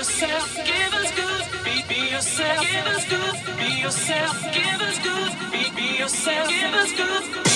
yourself, give us good. Be, be yourself, give us good. Be yourself, give us good. Be, be yourself, give us good.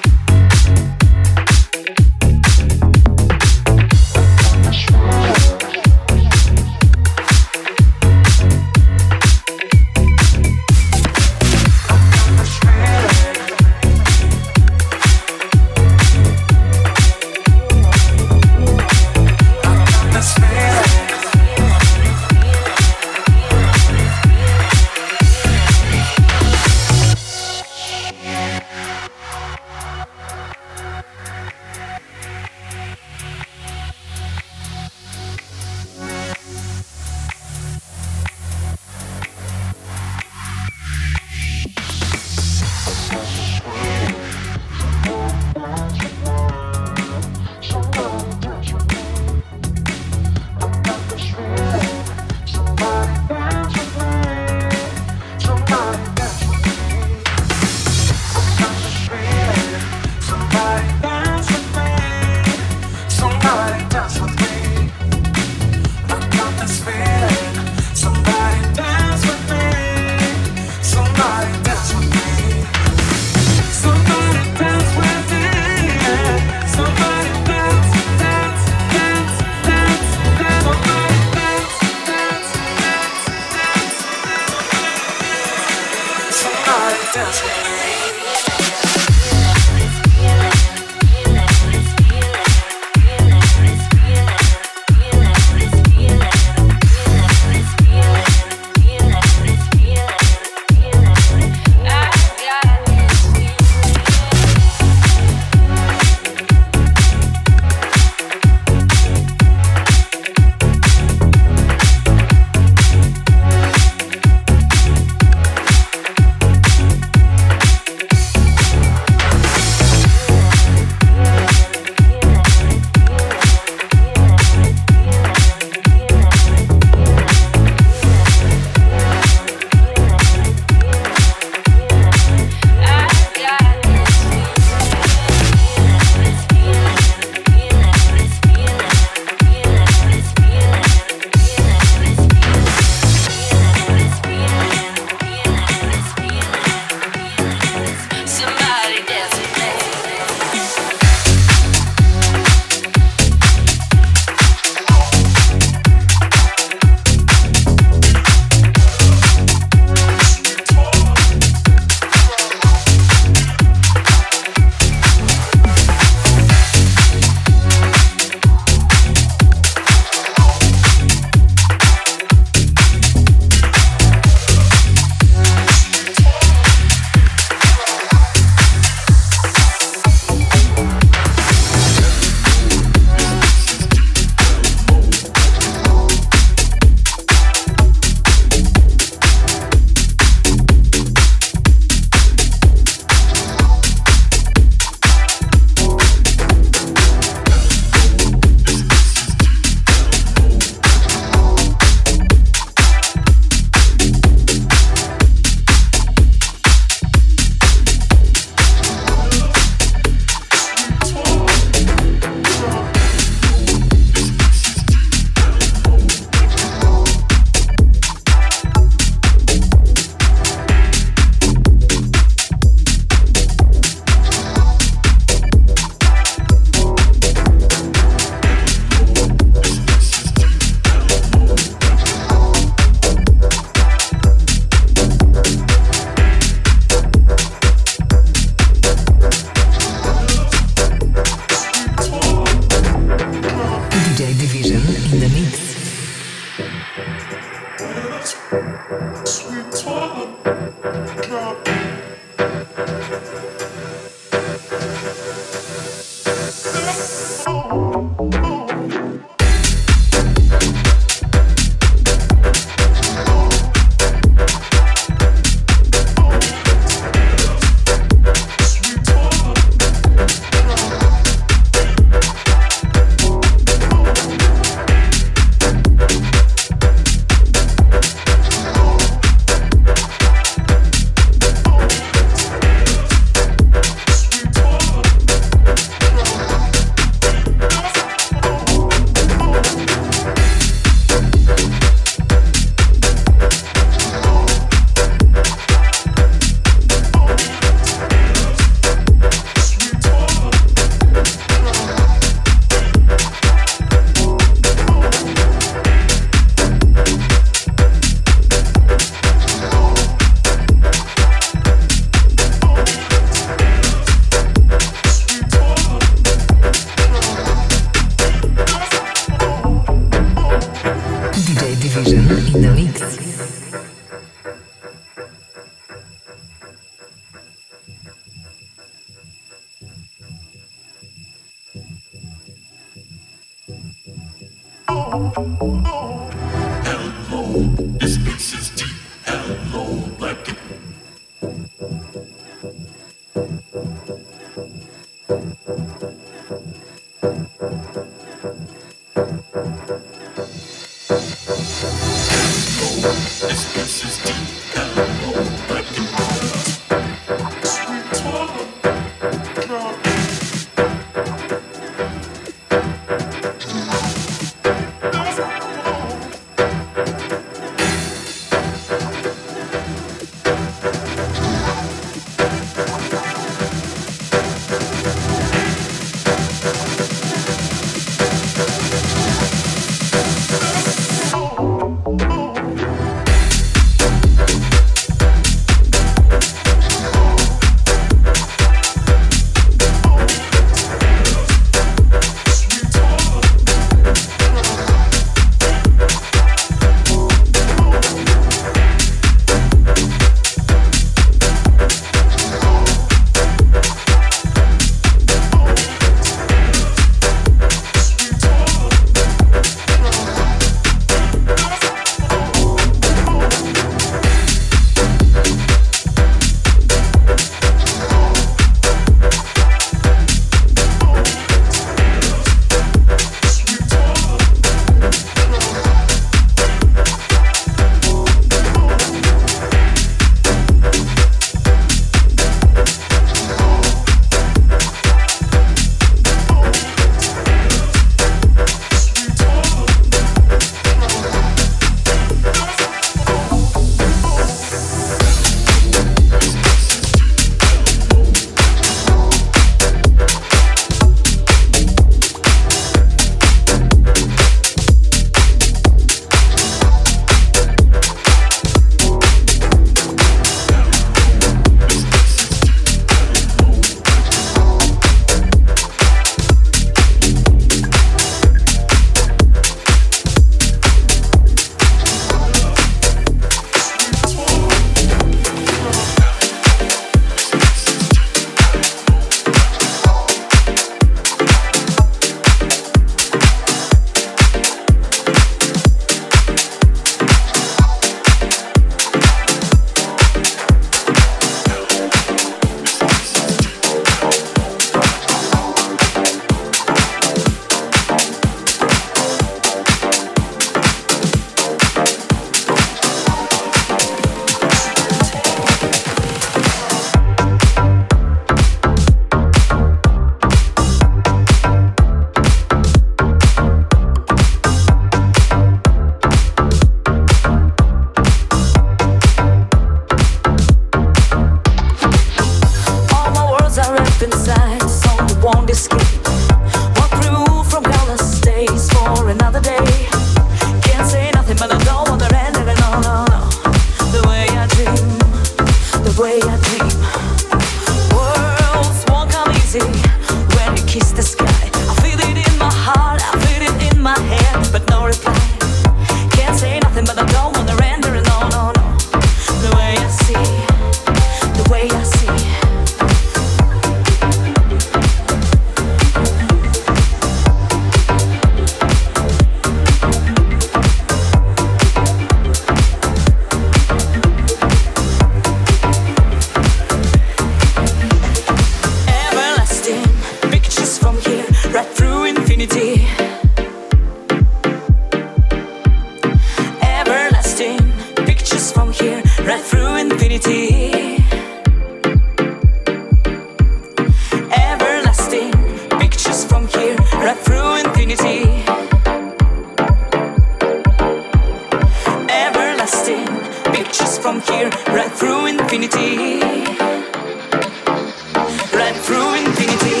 through infinity.